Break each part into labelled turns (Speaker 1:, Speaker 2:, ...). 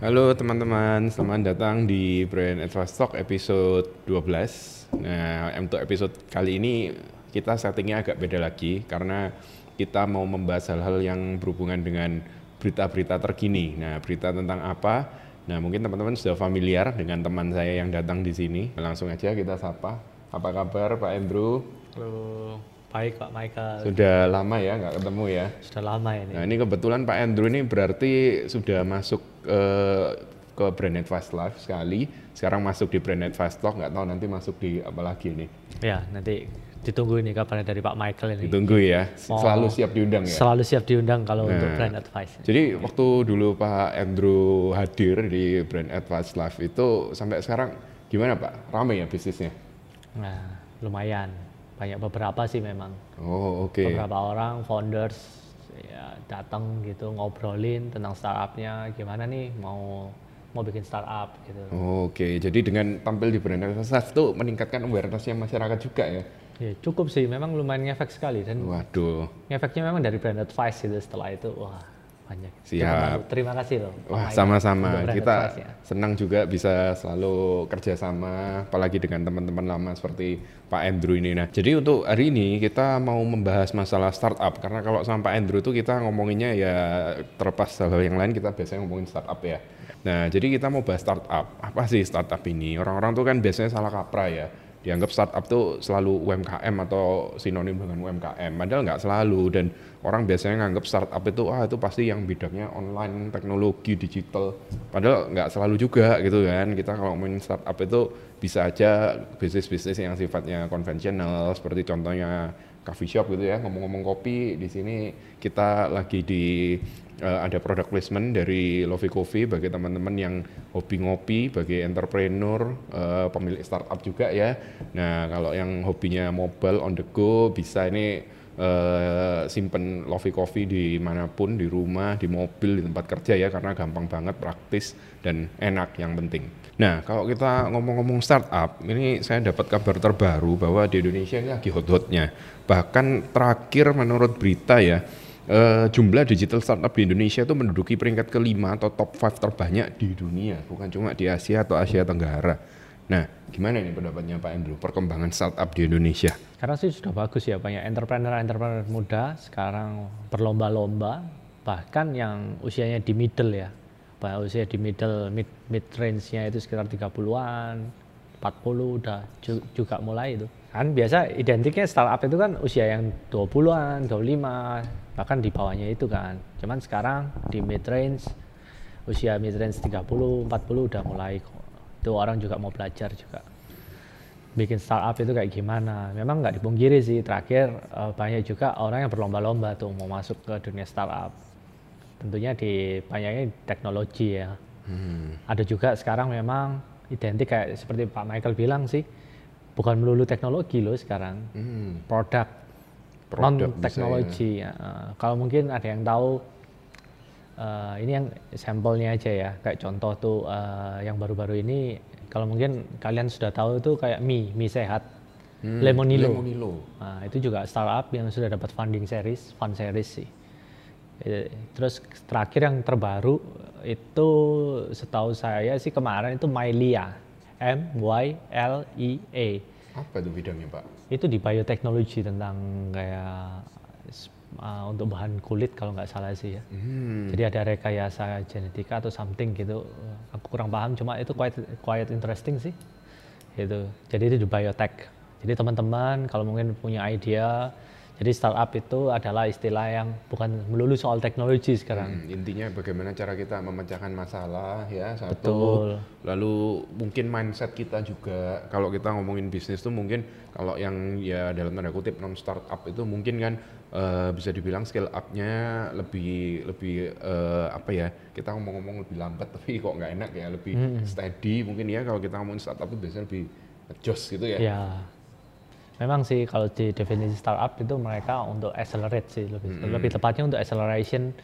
Speaker 1: Halo teman-teman, selamat datang di Brand Advice Talk episode 12. Nah, untuk episode kali ini kita settingnya agak beda lagi karena kita mau membahas hal-hal yang berhubungan dengan berita-berita terkini. Nah, berita tentang apa? Nah, mungkin teman-teman sudah familiar dengan teman saya yang datang di sini. Langsung aja kita sapa. Apa kabar Pak Andrew?
Speaker 2: Halo, baik Pak Michael.
Speaker 1: Sudah lama ya nggak ketemu ya?
Speaker 2: Sudah lama ini.
Speaker 1: Nah ini kebetulan Pak Andrew ini berarti sudah masuk eh, ke Brand Advice Live sekali. Sekarang masuk di Brand Advice Talk, nggak tahu nanti masuk di apa lagi nih.
Speaker 2: Ya, nanti ditunggu ini kabarnya dari Pak Michael ini.
Speaker 1: Ditunggu ya,
Speaker 2: Mau-
Speaker 1: selalu siap diundang ya.
Speaker 2: Selalu siap diundang kalau
Speaker 1: Nah.
Speaker 2: untuk brand advice.
Speaker 1: Jadi waktu dulu Pak Andrew hadir di Brand Advice Live itu sampai sekarang gimana Pak? Rame ya bisnisnya?
Speaker 2: Nah, lumayan. Banyak beberapa sih memang.
Speaker 1: Oh oke.
Speaker 2: Beberapa orang founders ya datang gitu ngobrolin tentang startupnya gimana nih mau mau bikin startup gitu.
Speaker 1: Oke, jadi dengan tampil di Brand Live itu meningkatkan awarenessnya masyarakat juga ya?
Speaker 2: Ya, cukup sih, memang lumayan ngefek sekali dan
Speaker 1: Waduh,
Speaker 2: ngefeknya memang dari brand advice gitu setelah itu wah banyak.
Speaker 1: Siap.
Speaker 2: Terima kasih loh.
Speaker 1: Wah sama-sama kita
Speaker 2: advice-nya.
Speaker 1: senang juga bisa selalu kerjasama apalagi dengan teman-teman lama seperti Pak Andrew ini. Nah jadi untuk hari ini kita mau membahas masalah startup karena kalau sama Pak Andrew itu kita ngomonginnya ya terlepas hal-hal yang lain kita biasanya ngomongin startup ya. Nah jadi kita mau bahas startup. Apa sih startup ini? Orang-orang tuh kan biasanya salah kaprah ya. Dianggap startup tuh selalu UMKM atau sinonim dengan UMKM. Padahal nggak selalu dan orang biasanya nganggap startup itu ah itu pasti yang bidangnya online, teknologi, digital. Padahal nggak selalu juga gitu kan. Kita kalau ngomongin startup itu bisa aja bisnis-bisnis yang sifatnya konvensional seperti contohnya coffee shop gitu ya. Ngomong-ngomong kopi di sini kita lagi di eh, ada product placement dari Lovey Coffee bagi teman-teman yang hobi ngopi, bagi entrepreneur, eh, pemilik startup juga ya. Nah, kalau yang hobinya mobile on the go bisa ini eh, simpen Lovey Coffee di mana pun, di rumah, di mobil, di tempat kerja ya karena gampang banget, praktis dan enak yang penting. Nah, kalau kita ngomong-ngomong startup, ini saya dapat kabar terbaru bahwa di Indonesia ini lagi hot-hotnya. Bahkan terakhir menurut berita ya, eh, jumlah digital startup di Indonesia itu menduduki peringkat kelima atau top 5 terbanyak di dunia, bukan cuma di Asia atau Asia Tenggara. Nah, gimana nih pendapatnya Pak Andrew, perkembangan startup di Indonesia?
Speaker 2: Sekarang sih sudah bagus ya banyak entrepreneur-entrepreneur muda sekarang berlomba-lomba bahkan yang usianya di middle ya. Bahkan usia di middle mid mid range-nya itu sekitar 30-an, 40 udah ju- juga mulai itu. Kan biasa identiknya startup itu kan usia yang 20-an, 25, bahkan di bawahnya itu kan. Cuman sekarang di mid range usia mid range 30, 40 udah mulai kok. Itu orang juga mau belajar juga bikin startup itu kayak gimana. Memang nggak dipungkiri sih terakhir eh, banyak juga orang yang berlomba-lomba tuh mau masuk ke dunia startup. Tentunya di banyaknya teknologi ya. Ada juga sekarang memang identik kayak seperti Pak Michael bilang sih, bukan melulu teknologi loh sekarang,
Speaker 1: Hmm,
Speaker 2: Produk non teknologi. ya. Eh, kalau mungkin ada yang tahu eh, ini yang sampelnya aja ya, kayak contoh tuh eh, yang baru-baru ini, kalau mungkin kalian sudah tahu itu kayak mie, mie sehat,
Speaker 1: Hmm,
Speaker 2: Lemonilo.
Speaker 1: Lemonilo.
Speaker 2: Nah, itu juga startup yang sudah dapat funding series, fund series sih. Terus terakhir yang terbaru itu setahu saya sih kemarin itu Mylia, M Y L I A.
Speaker 1: Apa itu bidangnya Pak?
Speaker 2: Itu di bioteknologi tentang kayak uh, untuk bahan kulit kalau nggak salah sih ya.
Speaker 1: Hmm,
Speaker 2: Jadi ada rekayasa genetika atau something gitu. Aku kurang paham, cuma itu quite quite interesting sih. Itu. Jadi itu di biotech. Jadi teman-teman kalau mungkin punya idea, jadi startup itu adalah istilah yang bukan melulu soal teknologi sekarang.
Speaker 1: Hmm, intinya bagaimana cara kita memecahkan masalah ya satu
Speaker 2: Betul.
Speaker 1: lalu mungkin mindset kita juga kalau kita ngomongin bisnis tuh mungkin kalau yang ya dalam tanda kutip non startup itu mungkin kan eh, bisa dibilang scale up-nya lebih lebih eh, apa ya kita ngomong-ngomong lebih lambat tapi kok nggak enak ya lebih steady mungkin ya kalau kita ngomongin startup itu biasanya lebih jos gitu ya.
Speaker 2: Ya. Memang sih kalau di definisi startup itu mereka untuk accelerate sih lebih lebih tepatnya untuk acceleration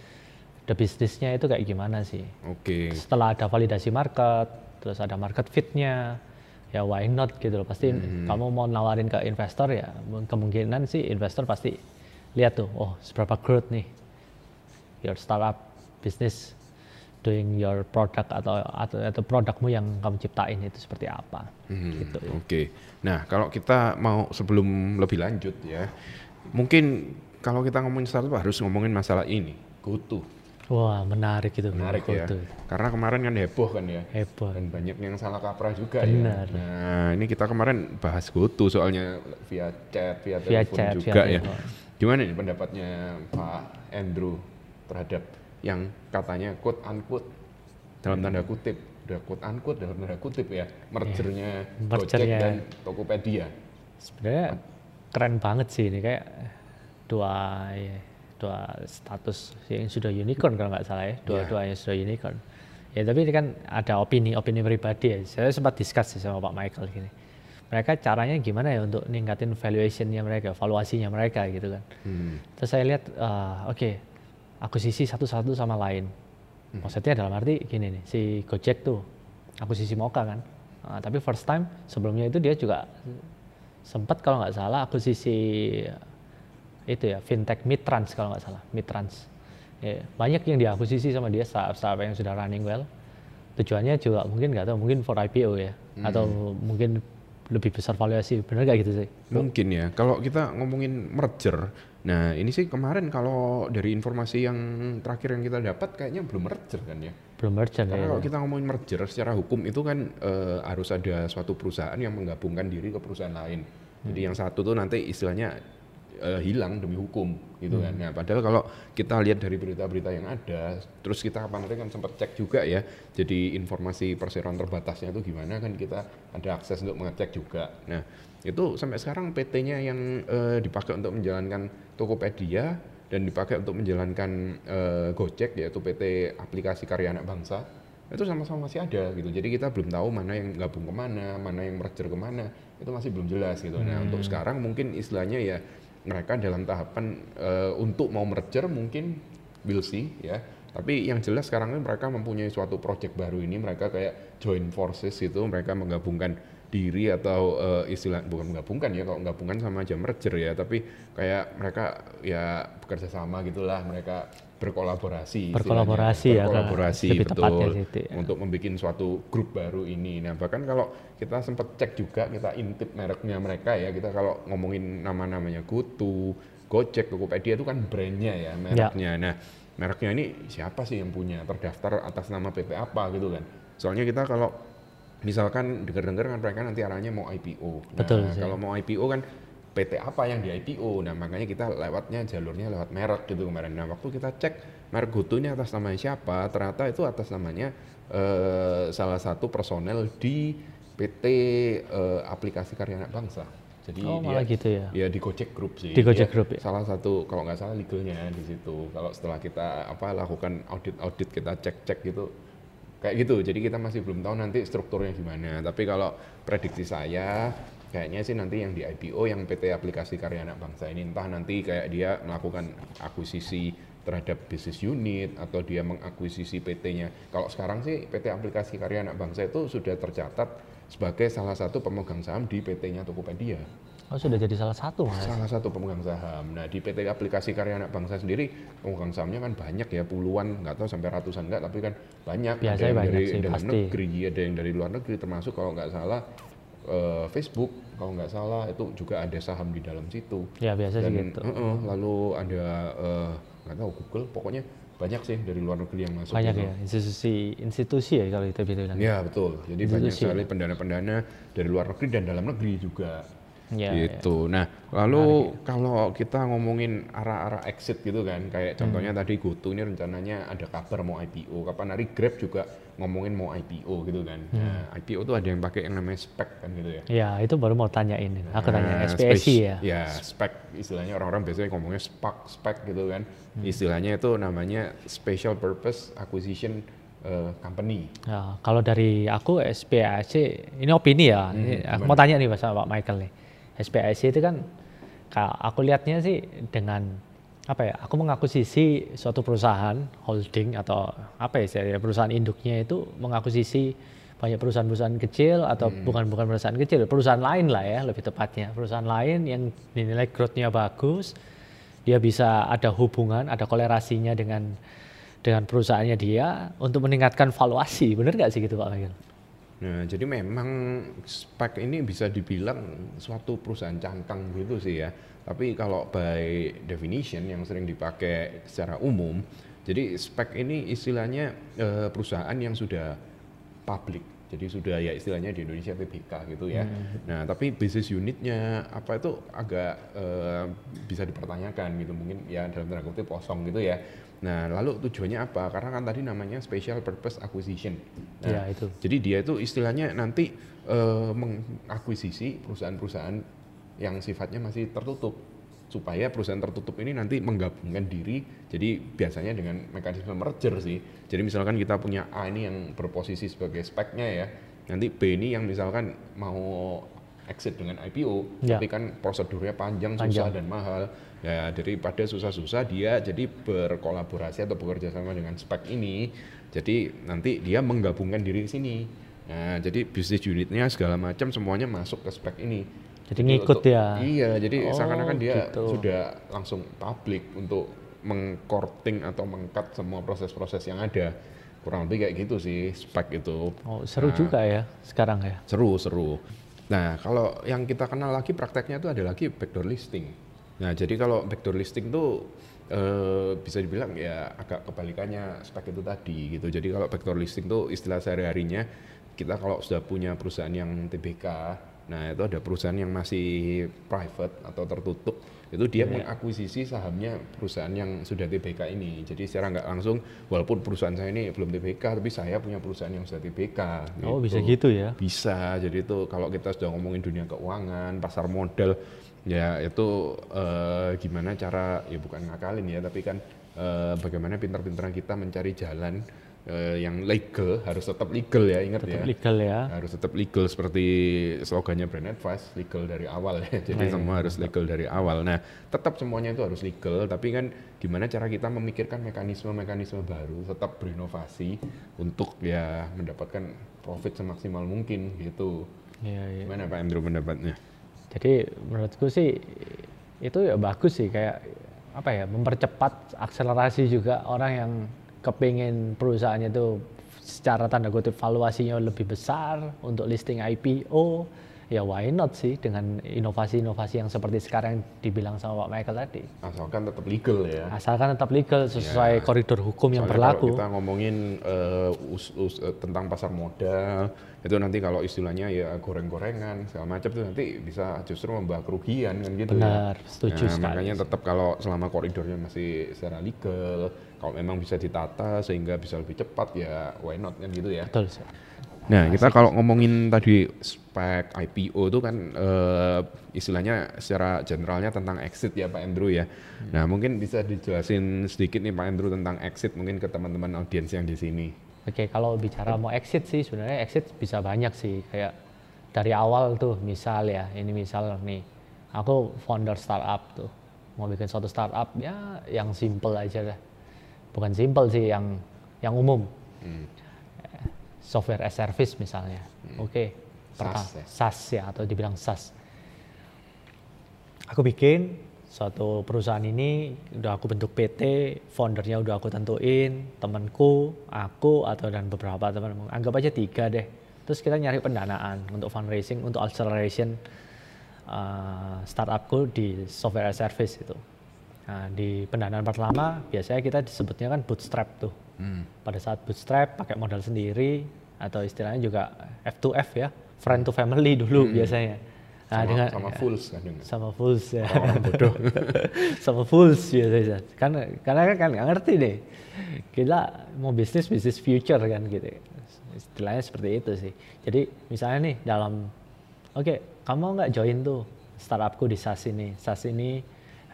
Speaker 2: the bisnisnya itu kayak gimana sih.
Speaker 1: Oke.
Speaker 2: setelah ada validasi market, terus ada market fit-nya, ya why not gitu loh. Pasti kamu mau nawarin ke investor ya kemungkinan sih investor pasti lihat tuh, oh seberapa growth nih your startup business doing your product atau atau, atau produkmu yang kamu ciptain itu seperti apa
Speaker 1: Hmm,
Speaker 2: gitu ya.
Speaker 1: Oke. Nah, kalau kita mau sebelum lebih lanjut ya, mungkin kalau kita ngomongin startup harus ngomongin masalah ini, GoTo.
Speaker 2: wah menarik itu
Speaker 1: Menarik ya. Karena kemarin kan heboh kan ya.
Speaker 2: heboh
Speaker 1: Dan banyak yang salah kaprah juga
Speaker 2: Benar.
Speaker 1: ya. Nah, ini kita kemarin bahas GoTo soalnya via chat, via,
Speaker 2: Via
Speaker 1: telepon
Speaker 2: chat, via
Speaker 1: juga ya.
Speaker 2: telepon.
Speaker 1: Gimana nih pendapatnya Pak Andrew terhadap yang katanya quote unquote dalam tanda kutip, udah quote unquote dalam tanda kutip ya, mergernya Gojek
Speaker 2: Mergernya.
Speaker 1: dan Tokopedia.
Speaker 2: sebenarnya keren banget sih ini kayak dua ya, dua status yang sudah unicorn kalau nggak salah ya dua-duanya sudah unicorn. Ya tapi ini kan ada opini opini pribadi ya. Saya sempat discuss sih sama Pak Michael gini. Mereka caranya gimana ya untuk ningkatin valuationnya mereka valuasinya mereka gitu kan.
Speaker 1: Hmm.
Speaker 2: terus saya lihat ah, oke akuisisi satu-satu sama lain. Maksudnya dalam arti gini nih si Gojek tuh akuisisi Moka kan? Ah, tapi first time sebelumnya itu dia juga sempat kalau nggak salah akuisisi itu ya fintech Mitrans kalau nggak salah Mitrans. Ya, banyak yang diakuisisi sama dia startup yang sudah running well. Tujuannya juga mungkin nggak tahu mungkin for IPO ya atau mungkin lebih besar valuasi benar nggak gitu sih?
Speaker 1: Mungkin ya. Kalau kita ngomongin merger, nah ini sih kemarin kalau dari informasi yang terakhir yang kita dapat kayaknya belum merger kan ya.
Speaker 2: belum merchant
Speaker 1: Karena
Speaker 2: ya
Speaker 1: kalau kita ngomongin merger secara hukum itu kan eh, harus ada suatu perusahaan yang menggabungkan diri ke perusahaan lain. Jadi yang satu tuh nanti istilahnya eh, hilang demi hukum gitu kan. Nah, padahal kalau kita lihat dari berita-berita yang ada, terus kita kapan kan sempat cek juga ya. Jadi informasi perseroan terbatasnya itu gimana kan kita ada akses untuk mengecek juga. Nah, itu sampai sekarang PT-nya yang eh, dipakai untuk menjalankan Tokopedia dan dipakai untuk menjalankan eh, Gojek yaitu PT Aplikasi Karya Anak Bangsa itu sama-sama masih ada gitu. Jadi kita belum tahu mana yang gabung ke mana, mana yang merger ke mana itu masih belum jelas gitu. Nah untuk sekarang mungkin istilahnya ya mereka dalam tahapan eh, untuk mau merger mungkin we'll see ya. Tapi yang jelas sekarang ini mereka mempunyai suatu project baru ini mereka kayak join forces itu mereka menggabungkan diri atau eh, istilah bukan menggabungkan ya kalau menggabungkan sama aja merger ya tapi kayak mereka ya bekerja sama gitulah mereka berkolaborasi.
Speaker 2: Berkolaborasi ya,
Speaker 1: berkolaborasi
Speaker 2: lebih tepatnya
Speaker 1: betul
Speaker 2: gitu ya.
Speaker 1: untuk membuat suatu grup baru ini nah bahkan kalau kita sempat cek juga kita intip mereknya mereka ya kita kalau ngomongin nama-namanya Kutu Gojek Tokopedia itu kan brandnya ya mereknya nah mereknya ini siapa sih yang punya terdaftar atas nama PT apa gitu kan soalnya kita kalau misalkan dengar-dengar kan mereka nanti arahnya mau IPO. Nah,
Speaker 2: Betul sih.
Speaker 1: kalau mau IPO kan PT apa yang di IPO. Nah, makanya kita lewatnya jalurnya lewat merek gitu kemarin. Nah, waktu kita cek merek GoTo ini atas namanya siapa, ternyata itu atas namanya eh, salah satu personel di PT eh, Aplikasi Karya Anak Bangsa. Jadi
Speaker 2: Oh,
Speaker 1: dia
Speaker 2: malah gitu ya.
Speaker 1: Ya di Gojek Group sih.
Speaker 2: Di Gojek
Speaker 1: Dia
Speaker 2: Group ya?
Speaker 1: Salah satu kalau nggak salah legalnya di situ. Kalau setelah kita apa lakukan audit-audit kita cek-cek gitu kayak gitu. Jadi kita masih belum tahu nanti strukturnya gimana. Tapi kalau prediksi saya kayaknya sih nanti yang di IPO yang PT Aplikasi Karya Anak Bangsa ini entah nanti kayak dia melakukan akuisisi terhadap bisnis unit atau dia mengakuisisi PT-nya. Kalau sekarang sih PT Aplikasi Karya Anak Bangsa itu sudah tercatat sebagai salah satu pemegang saham di PT-nya Tokopedia.
Speaker 2: Oh sudah jadi salah satu mas
Speaker 1: Salah satu pemegang saham. Nah di PT Aplikasi Karya Anak Bangsa sendiri pemegang sahamnya kan banyak ya puluhan, nggak tahu sampai ratusan nggak, tapi kan banyak.
Speaker 2: Biasanya
Speaker 1: ada yang
Speaker 2: banyak
Speaker 1: dari
Speaker 2: sih,
Speaker 1: dalam
Speaker 2: pasti.
Speaker 1: negeri, ada yang dari luar negeri, termasuk kalau nggak salah eh, Facebook, kalau nggak salah itu juga ada saham di dalam situ.
Speaker 2: ya biasa sih gitu
Speaker 1: eh, eh, lalu ada eh, nggak tahu Google, pokoknya banyak sih dari luar negeri yang masuk.
Speaker 2: banyak
Speaker 1: gitu.
Speaker 2: ya institusi institusi ya kalau kita bilang
Speaker 1: Ya betul. Jadi banyak
Speaker 2: Institusi.
Speaker 1: sekali pendana-pendana dari luar negeri dan dalam negeri juga.
Speaker 2: Ya, ya.
Speaker 1: gitu. Nah, lalu kalau kita ngomongin arah-arah exit gitu kan, kayak contohnya
Speaker 2: Hmm.
Speaker 1: tadi GoTo ini rencananya ada kabar mau IPO. Kapan hari Grab juga ngomongin mau IPO gitu kan.
Speaker 2: Hmm.
Speaker 1: Nah, IPO tuh ada yang pakai yang namanya spec kan gitu ya.
Speaker 2: ya itu baru mau tanyain aku tanya
Speaker 1: Nah,
Speaker 2: SPSI
Speaker 1: spec-
Speaker 2: ya
Speaker 1: Ya, spec istilahnya orang-orang biasanya ngomongnya SPAC, spec gitu kan.
Speaker 2: Hmm.
Speaker 1: Istilahnya itu namanya Special Purpose Acquisition eh, Company.
Speaker 2: Ya, kalau dari aku SPAC ini opini ya.
Speaker 1: Hmm,
Speaker 2: Ini aku mau tanya nih sama Pak Michael nih. SPAC itu kan kalau aku lihatnya sih dengan apa ya? Aku mengakuisisi suatu perusahaan holding atau apa ya perusahaan induknya itu mengakuisisi banyak perusahaan-perusahaan kecil atau
Speaker 1: Hmm.
Speaker 2: bukan bukan perusahaan kecil, perusahaan lain lah ya lebih tepatnya. Perusahaan lain yang dinilai growth-nya bagus, dia bisa ada hubungan, ada kolerasinya dengan dengan perusahaannya dia untuk meningkatkan valuasi. Bener nggak sih gitu Pak Michael?
Speaker 1: Nah, jadi memang spek ini bisa dibilang suatu perusahaan cangkang gitu sih ya. Tapi kalau by definition yang sering dipakai secara umum, jadi spek ini istilahnya eh, perusahaan yang sudah public. Jadi sudah ya istilahnya di Indonesia PBK gitu ya. Nah, tapi bisnis unitnya apa itu agak eh, bisa dipertanyakan gitu. Mungkin ya dalam tanda kutip kosong gitu ya. Nah, lalu tujuannya apa? Karena kan tadi namanya special purpose acquisition. Nah,
Speaker 2: Ya, itu.
Speaker 1: jadi dia itu istilahnya nanti eh, mengakuisisi perusahaan-perusahaan yang sifatnya masih tertutup supaya perusahaan tertutup ini nanti menggabungkan diri jadi biasanya dengan mekanisme merger sih jadi misalkan kita punya A ini yang berposisi sebagai speknya ya nanti B ini yang misalkan mau exit dengan IPO
Speaker 2: Ya.
Speaker 1: tapi kan prosedurnya panjang, susah dan mahal ya daripada susah-susah dia jadi berkolaborasi atau bekerja sama dengan spek ini jadi nanti dia menggabungkan diri di sini nah jadi bisnis unitnya segala macam semuanya masuk ke spek ini
Speaker 2: Jadi ngikut
Speaker 1: untuk-
Speaker 2: ya?
Speaker 1: iya jadi
Speaker 2: Oh,
Speaker 1: seakan-akan dia
Speaker 2: gitu.
Speaker 1: sudah langsung publik untuk mengkorting atau mengkat semua proses-proses yang ada kurang lebih kayak gitu sih spek itu
Speaker 2: Oh, seru
Speaker 1: Nah,
Speaker 2: juga ya sekarang ya.
Speaker 1: Seru, seru. Nah, kalau yang kita kenal lagi prakteknya itu ada lagi backdoor listing. Nah, jadi kalau backdoor listing tuh eh, bisa dibilang ya agak kebalikannya spek itu tadi gitu. Jadi kalau backdoor listing tuh istilah sehari-harinya kita kalau sudah punya perusahaan yang TBK, nah itu ada perusahaan yang masih private atau tertutup, itu dia mengakuisisi sahamnya perusahaan yang sudah TBK ini. Jadi secara nggak langsung, walaupun perusahaan saya ini belum TBK, tapi saya punya perusahaan yang sudah TBK.
Speaker 2: Oh, bisa gitu ya.
Speaker 1: Bisa, jadi itu kalau kita sudah ngomongin dunia keuangan, pasar modal, ya itu eh, gimana cara, ya bukan ngakalin ya, tapi kan eh, bagaimana pintar-pintaran kita mencari jalan eh, yang legal, harus tetap legal ya, ingat ya.
Speaker 2: Legal ya.
Speaker 1: Harus tetap legal seperti slogannya brand advice, legal dari awal ya. Jadi
Speaker 2: Iya,
Speaker 1: semua harus legal dari awal. Nah, tetap semuanya itu harus legal, tapi kan gimana cara kita memikirkan mekanisme-mekanisme baru, tetap berinovasi untuk ya mendapatkan profit semaksimal mungkin gitu.
Speaker 2: Iya, iya.
Speaker 1: Gimana Pak Andrew pendapatnya?
Speaker 2: Jadi menurutku sih itu ya bagus sih kayak apa ya mempercepat akselerasi juga orang yang kepingin perusahaannya itu secara tanda kutip valuasinya lebih besar untuk listing IPO ya why not sih dengan inovasi-inovasi yang seperti sekarang yang dibilang sama Pak Michael tadi
Speaker 1: Asalkan tetap legal ya.
Speaker 2: asalkan tetap legal sesuai koridor hukum yang
Speaker 1: Soalnya
Speaker 2: berlaku
Speaker 1: Kalau kita ngomongin eh, us- us- eh, tentang pasar modal, itu nanti kalau istilahnya ya goreng-gorengan segala macam itu nanti bisa justru membawa kerugian kan gitu
Speaker 2: benar
Speaker 1: ya.
Speaker 2: setuju
Speaker 1: Nah,
Speaker 2: sekali
Speaker 1: makanya tetap kalau selama koridornya masih secara legal, kalau memang bisa ditata sehingga bisa lebih cepat ya why not kan gitu ya.
Speaker 2: betul sih.
Speaker 1: Nah, kita kalau ngomongin tadi spek IPO itu kan eh, istilahnya secara generalnya tentang exit ya Pak Andrew ya. Nah, mungkin bisa dijelasin sedikit nih Pak Andrew tentang exit mungkin ke teman-teman audiens yang di sini.
Speaker 2: Oke, kalau bicara mau exit sih sebenarnya exit bisa banyak sih. Kayak dari awal tuh misal ya, ini misal nih, aku founder startup tuh, mau bikin suatu startup ya yang simple aja lah. Bukan simple sih, yang yang umum. Eh, Software as service misalnya. Oke, pertama
Speaker 1: SaaS ya?
Speaker 2: SaaS ya atau dibilang SaaS. Aku bikin suatu perusahaan ini udah aku bentuk PT, foundernya udah aku tentuin, temanku, aku atau dan beberapa teman, anggap aja tiga deh. Terus kita nyari pendanaan untuk fundraising, untuk acceleration uh, startupku di software as service itu. Nah, di pendanaan pertama biasanya kita disebutnya kan bootstrap tuh. Pada saat bootstrap pakai modal sendiri atau istilahnya juga F2F ya, friend to family dulu biasanya. Nah,
Speaker 1: sama,
Speaker 2: dengan
Speaker 1: sama fulls kan dengan.
Speaker 2: sama fools ya. sama fools biasanya. Kan karena kan nggak ngerti deh. Kita mau bisnis bisnis future kan gitu. Istilahnya seperti itu sih. Jadi misalnya nih dalam oke, kamu nggak join tuh startupku di SaaS ini. SaaS ini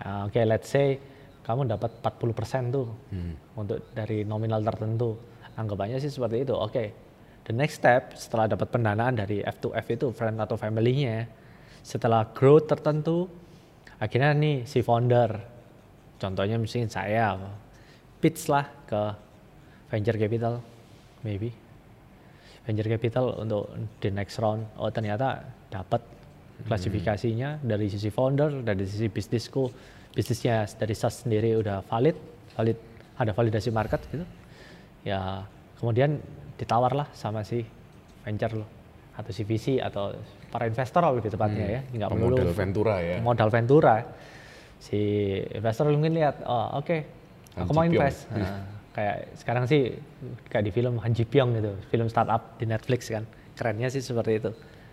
Speaker 2: uh, oke let's say kamu dapat 40% tuh untuk dari nominal tertentu. Anggapannya sih seperti itu. Oke. The next step setelah dapat pendanaan dari F2F itu friend atau family-nya setelah growth tertentu akhirnya nih si founder contohnya misalnya saya pitch lah ke venture capital maybe venture capital untuk the next round oh ternyata dapat klasifikasinya dari sisi founder dari sisi bisnisku bisnisnya dari SaaS sendiri udah valid valid ada validasi market gitu. Ya kemudian ditawarlah sama si venture lo atau si VC atau para investor lebih tepatnya ya. Nggak melulu
Speaker 1: Model Ventura ya.
Speaker 2: modal Ventura. Si investor mungkin lihat oh oke aku
Speaker 1: Han
Speaker 2: mau invest. Nah, kayak sekarang sih kayak di film Han Ji Pyong gitu film startup di Netflix kan. Kerennya sih seperti itu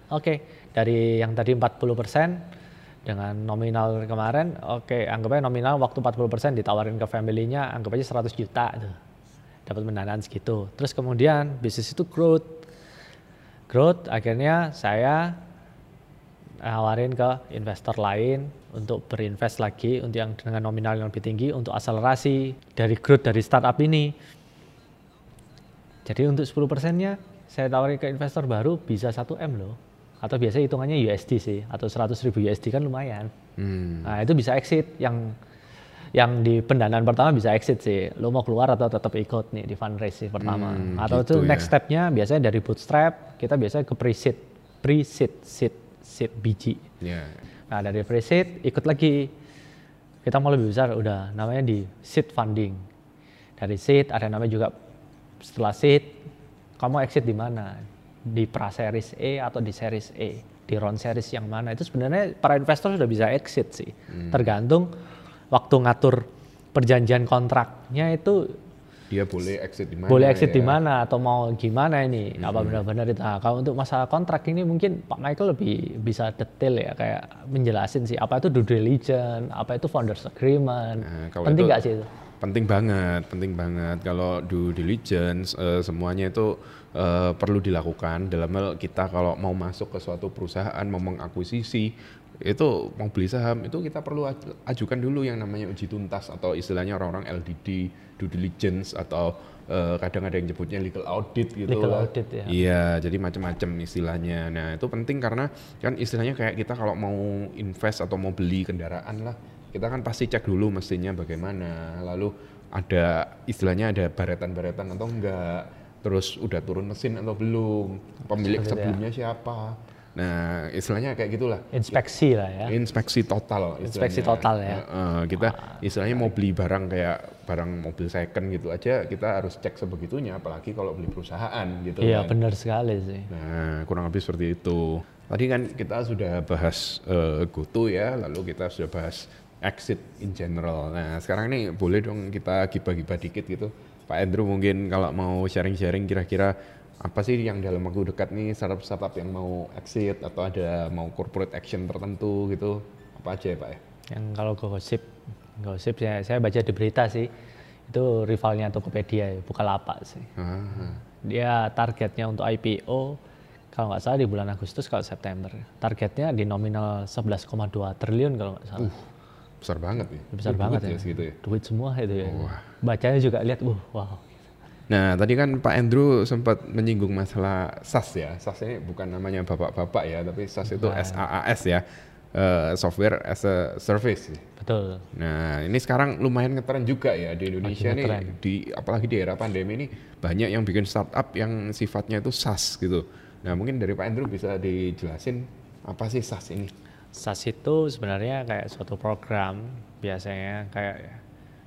Speaker 2: oke dari yang tadi 40% dengan nominal kemarin oke anggap aja nominal waktu 40% ditawarin ke family-nya anggap aja 100 juta tuh dapat pendanaan segitu terus kemudian bisnis itu growth growth akhirnya saya nawarin ke investor lain untuk berinvest lagi untuk yang dengan nominal yang lebih tinggi untuk akselerasi dari growth dari startup ini. Jadi untuk 10 persennya saya tawarin ke investor baru bisa 1 M loh. Atau biasanya hitungannya USD sih atau 100 ribu USD kan lumayan.
Speaker 1: Hmm.
Speaker 2: Nah itu bisa exit yang yang di pendanaan pertama bisa exit sih. Lo mau keluar atau tetap ikut nih di fundraise sih pertama.
Speaker 1: Hmm,
Speaker 2: atau
Speaker 1: gitu
Speaker 2: itu
Speaker 1: ya.
Speaker 2: next stepnya biasanya dari bootstrap kita biasanya ke pre-seed, pre-seed, seed, seed biji.
Speaker 1: Ya.
Speaker 2: Nah dari pre-seed ikut lagi kita mau lebih besar udah namanya di seed funding. Dari seed ada namanya juga setelah seed kamu exit di mana? Di pra series E atau di series E? Di round series yang mana? Itu sebenarnya para investor sudah bisa exit sih. Tergantung waktu ngatur perjanjian kontraknya itu
Speaker 1: Dia boleh exit di mana?
Speaker 2: boleh exit
Speaker 1: ya?
Speaker 2: di mana atau mau gimana ini apa benar-benar itu nah, kalau untuk masalah kontrak ini mungkin Pak Michael lebih bisa detail ya kayak menjelasin sih apa itu due diligence apa itu founders agreement
Speaker 1: Nah,
Speaker 2: penting nggak sih itu
Speaker 1: Penting banget, penting banget. Kalau due diligence eh, semuanya itu eh, perlu dilakukan dalam hal kita kalau mau masuk ke suatu perusahaan mau mengakuisisi itu mau beli saham itu kita perlu aj- ajukan dulu yang namanya uji tuntas atau istilahnya orang-orang LDD due diligence atau eh, kadang ada yang nyebutnya legal audit gitu
Speaker 2: Legal
Speaker 1: lah.
Speaker 2: audit, ya.
Speaker 1: Iya, jadi macam-macam istilahnya. Nah, itu penting karena kan istilahnya kayak kita kalau mau invest atau mau beli kendaraan lah, kita kan pasti cek dulu mestinya bagaimana. Lalu ada istilahnya ada baretan-baretan atau enggak. Terus udah turun mesin atau belum? Pemilik
Speaker 2: Seperti ya.
Speaker 1: sebelumnya siapa? Nah, istilahnya kayak gitulah.
Speaker 2: inspeksi lah ya
Speaker 1: Inspeksi total.
Speaker 2: Inspeksi
Speaker 1: istilahnya.
Speaker 2: total ya.
Speaker 1: Heeh, kita istilahnya mau beli barang kayak barang mobil second gitu aja, kita harus cek sebegitunya. Apalagi kalau beli perusahaan gitu.
Speaker 2: iya
Speaker 1: kan.
Speaker 2: benar sekali sih
Speaker 1: Nah, kurang lebih seperti itu. Tadi kan kita sudah bahas eh, GoTo ya, lalu kita sudah bahas exit in general. Nah, sekarang ini boleh dong kita gibah-gibah dikit gitu. Pak Andrew mungkin kalau mau sharing-sharing kira-kira apa sih yang dalam waktu dekat nih startup-startup yang mau exit atau ada mau corporate action tertentu gitu. Apa aja ya Pak ya?
Speaker 2: yang kalau gosip gosip saya, saya baca di berita sih itu rivalnya Tokopedia ya, Bukalapak sih
Speaker 1: Ah,
Speaker 2: dia targetnya untuk IPO kalau nggak salah di bulan Agustus kalau September targetnya di nominal 11,2 triliun kalau nggak salah
Speaker 1: besar banget nih.
Speaker 2: besar
Speaker 1: Duit
Speaker 2: banget
Speaker 1: ya
Speaker 2: ya
Speaker 1: segitu ya.
Speaker 2: duit semua itu ya bacanya juga lihat uh wow
Speaker 1: Nah, tadi kan Pak Andrew sempat menyinggung masalah SaaS ya. SaaS ini bukan namanya bapak-bapak ya, tapi SaaS itu SaaS ya, eh, software as a service.
Speaker 2: betul
Speaker 1: Nah, ini sekarang lumayan ngetren juga ya di Indonesia nih, di apalagi di era pandemi ini banyak yang bikin startup yang sifatnya itu SaaS gitu. Nah, mungkin dari Pak Andrew bisa dijelasin apa sih SaaS ini?
Speaker 2: SaaS itu sebenarnya kayak suatu program biasanya kayak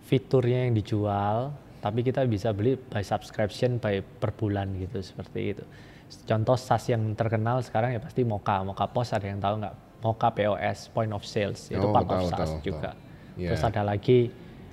Speaker 2: fiturnya yang dijual tapi kita bisa beli by subscription by per bulan gitu seperti itu. Contoh SaaS yang terkenal sekarang ya pasti Moka, Moka Pos ada yang tahu nggak? Moka POS, Point of Sales itu
Speaker 1: Oh,
Speaker 2: part
Speaker 1: tahu,
Speaker 2: of SaaS
Speaker 1: tahu,
Speaker 2: juga.
Speaker 1: tahu. Iya.
Speaker 2: Terus ada lagi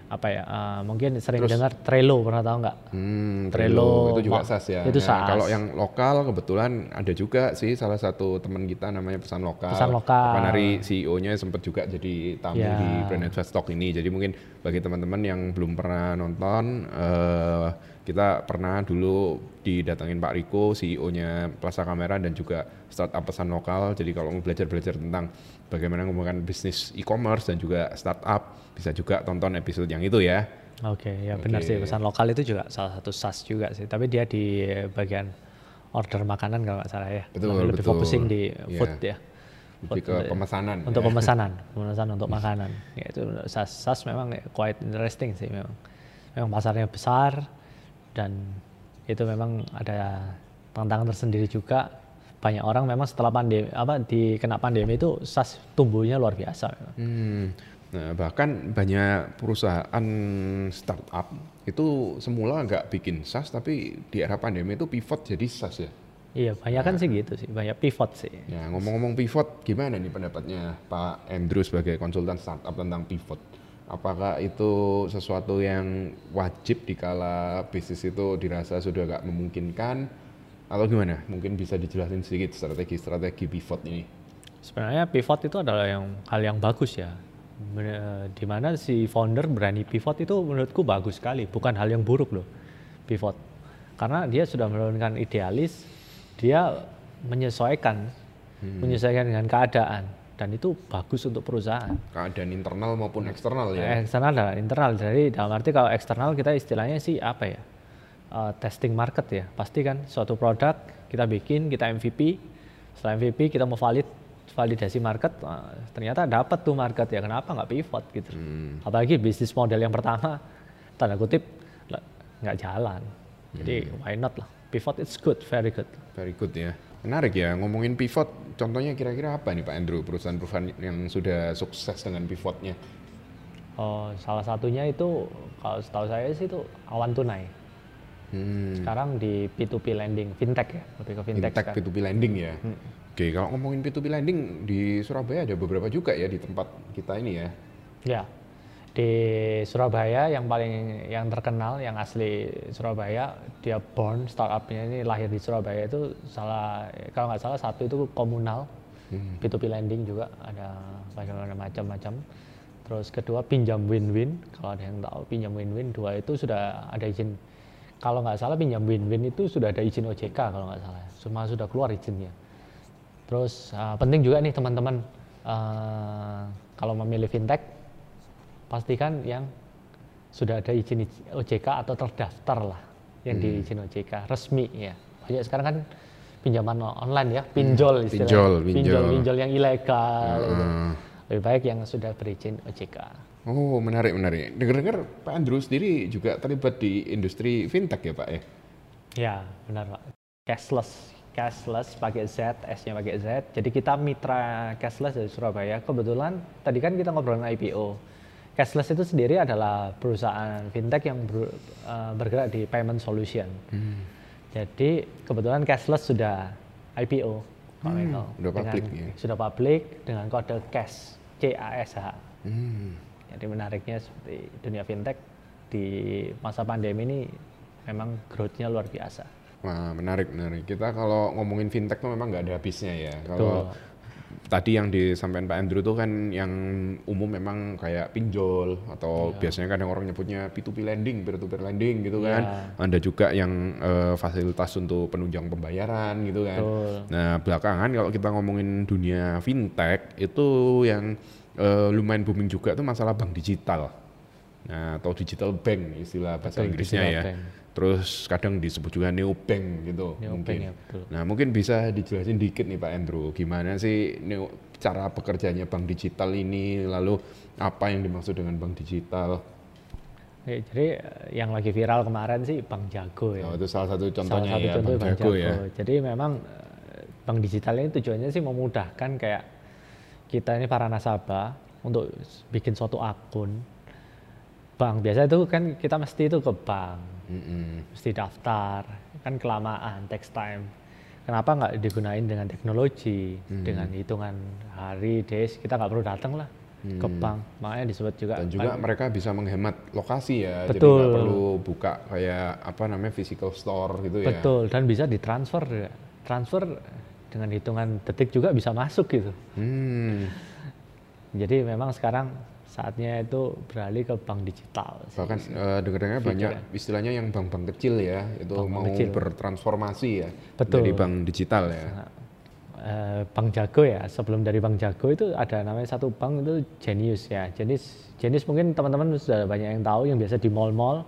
Speaker 2: apa ya? eh, mungkin sering dengar Trello pernah tahu nggak?
Speaker 1: Hmm,
Speaker 2: Trello,
Speaker 1: itu juga SaaS ya.
Speaker 2: itu
Speaker 1: Nah,
Speaker 2: SaaS.
Speaker 1: Kalau yang lokal kebetulan ada juga sih salah satu teman kita namanya pesan lokal.
Speaker 2: Pesan lokal.
Speaker 1: Kapan hari CEO-nya sempat juga jadi tamu
Speaker 2: Ya.
Speaker 1: di Brand Advance Talk ini. Jadi mungkin bagi teman-teman yang belum pernah nonton, eh, kita pernah dulu didatengin Pak Riko, CEO-nya Plaza Kamera dan juga startup pesan lokal. Jadi kalau mau belajar-belajar tentang bagaimana mengembangkan bisnis e-commerce dan juga startup, bisa juga tonton episode yang itu ya.
Speaker 2: Oke, ya benar sih pesan lokal itu juga salah satu SaaS juga sih. Tapi dia di bagian order makanan kalau nggak salah ya.
Speaker 1: Betul,
Speaker 2: lebih
Speaker 1: betul.
Speaker 2: focusing di
Speaker 1: Iya.
Speaker 2: food ya.
Speaker 1: Lebih ke pemesanan.
Speaker 2: Untuk
Speaker 1: ya.
Speaker 2: pemesanan, pemesanan untuk makanan. Ya itu SaaS, SaaS memang quite interesting sih memang. Memang pasarnya besar dan itu memang ada tantangan tersendiri juga. Banyak orang memang setelah pandemi apa di kena pandemi itu SaaS tumbuhnya luar biasa.
Speaker 1: Hmm, Nah, bahkan banyak perusahaan startup itu semula nggak bikin SaaS, tapi di era pandemi itu pivot jadi SaaS ya.
Speaker 2: Iya, banyak kan sih gitu sih, banyak pivot sih.
Speaker 1: Ya, ngomong-ngomong pivot, gimana nih pendapatnya Pak Andrew sebagai konsultan startup tentang pivot? Apakah itu sesuatu yang wajib dikala bisnis itu dirasa sudah nggak memungkinkan atau gimana? Mungkin bisa dijelasin sedikit strategi-strategi pivot ini.
Speaker 2: Sebenarnya pivot itu adalah yang hal yang bagus ya. Bener- Di mana si founder berani pivot itu menurutku bagus sekali, bukan hal yang buruk loh. Pivot. Karena dia sudah menurunkan idealis, dia menyesuaikan menyesuaikan dengan keadaan dan itu bagus untuk perusahaan.
Speaker 1: Keadaan internal maupun eksternal ya.
Speaker 2: Eksternal dan internal. Jadi dalam arti kalau eksternal kita istilahnya sih apa ya? Eh, testing market ya. Pasti kan suatu produk kita bikin, kita MVP. Setelah MVP kita mau valid validasi market, eh, ternyata dapat tuh market ya. Kenapa nggak pivot gitu? Apalagi bisnis model yang pertama tanda kutip nggak jalan. Jadi why not lah? Pivot it's good, very good.
Speaker 1: Very good ya. Menarik ya, ngomongin pivot, contohnya kira-kira apa nih Pak Andrew, perusahaan-perusahaan yang sudah sukses dengan pivotnya?
Speaker 2: Oh, salah satunya itu kalau setahu saya sih itu awan tunai.
Speaker 1: Hmm,
Speaker 2: Sekarang di P2P lending, fintech ya, lebih ke fintech,
Speaker 1: fintech
Speaker 2: sekarang.
Speaker 1: P2P lending ya. Oke, kalau ngomongin P2P lending di Surabaya ada beberapa juga ya di tempat kita ini ya.
Speaker 2: Ya, di Surabaya yang paling yang terkenal, yang asli Surabaya, dia born startupnya ini lahir di Surabaya itu salah kalau nggak salah satu itu komunal, P2P lending juga ada banyak macam-macam. Terus kedua pinjam win-win, kalau ada yang tahu pinjam win-win dua itu sudah ada izin. Kalau nggak salah pinjam win-win itu sudah ada izin OJK kalau nggak salah, semua sudah keluar izinnya. Terus uh, penting juga nih teman-teman uh, kalau memilih fintech pastikan yang sudah ada izin OJK atau terdaftar lah yang di izin OJK resmi ya. Banyak sekarang kan pinjaman online ya, pinjol istilahnya.
Speaker 1: pinjol, pinjol.
Speaker 2: pinjol yang ilegal. itu.
Speaker 1: Hmm.
Speaker 2: Lebih baik yang sudah berizin OJK.
Speaker 1: Oh, menarik, menarik. Dengar-dengar Pak Andrew sendiri juga terlibat di industri fintech ya Pak ya?
Speaker 2: Ya, benar Pak. Cashless, cashless pakai Z, S-nya pakai Z. Jadi kita mitra cashless dari Surabaya. Kebetulan tadi kan kita ngobrolin IPO. Cashless itu sendiri adalah perusahaan fintech yang ber- eh, bergerak di payment solution. Jadi kebetulan cashless sudah IPO. Pak Michael.
Speaker 1: udah public
Speaker 2: Dengan-
Speaker 1: ya.
Speaker 2: Sudah public dengan kode cash, C-A-S-H.
Speaker 1: Hmm.
Speaker 2: Jadi menariknya seperti dunia fintech di masa pandemi ini memang growth-nya luar biasa.
Speaker 1: Wah, menarik, menarik. Kita kalau ngomongin fintech tuh memang nggak ada habisnya ya. Kalau
Speaker 2: Betul.
Speaker 1: Tadi yang disampaikan Pak Andrew tuh kan yang umum memang kayak pinjol atau biasanya kadang orang nyebutnya P2P lending, peer-to-peer lending gitu kan. Ada juga yang eh, fasilitas untuk penunjang pembayaran gitu kan.
Speaker 2: Betul.
Speaker 1: Nah, belakangan kalau kita ngomongin dunia fintech itu yang eh, lumayan booming juga tuh masalah bank digital. Nah, atau digital bank istilah bahasa
Speaker 2: Betul,
Speaker 1: Inggrisnya ya.
Speaker 2: bank.
Speaker 1: Terus kadang disebut juga neobank gitu
Speaker 2: Neobank
Speaker 1: mungkin.
Speaker 2: ya, betul.
Speaker 1: Nah, mungkin bisa dijelasin dikit nih Pak Andrew, gimana sih neo, cara bekerjanya bank digital ini, lalu apa yang dimaksud dengan bank digital?
Speaker 2: Ya, jadi eh, yang lagi viral kemarin sih Bank Jago ya.
Speaker 1: Oh, itu salah satu
Speaker 2: Salah
Speaker 1: contohnya
Speaker 2: satu
Speaker 1: ya,
Speaker 2: contoh
Speaker 1: Bank Jago ya.
Speaker 2: Jadi memang eh, bank digital ini tujuannya sih memudahkan kayak kita ini para nasabah untuk bikin suatu akun bank. Biasa itu kan kita mesti itu ke bank,
Speaker 1: Mm-mm.
Speaker 2: mesti daftar, kan kelamaan, takes time. Kenapa nggak digunain dengan teknologi,
Speaker 1: Hmm.
Speaker 2: dengan hitungan hari, days, kita nggak perlu datang lah ke bank. Makanya disebut juga
Speaker 1: Hmm. Dan juga mereka bisa menghemat lokasi ya, jadi
Speaker 2: Betul.
Speaker 1: nggak perlu buka kayak apa namanya physical store gitu ya.
Speaker 2: Betul, dan bisa ditransfer. Transfer dengan hitungan detik juga bisa masuk gitu.
Speaker 1: Hmm.
Speaker 2: Jadi memang sekarang saatnya itu beralih ke bank digital.
Speaker 1: Bahkan eh, dengar-dengar banyak istilahnya yang bank-bank kecil ya, itu mau
Speaker 2: kecil.
Speaker 1: bertransformasi ya
Speaker 2: Betul.
Speaker 1: dari bank digital ya.
Speaker 2: Eh, bank Jago ya, sebelum dari Bank Jago itu ada namanya satu bank itu Genius ya. Jenis Genius mungkin teman-teman sudah banyak yang tahu yang biasa di mall-mall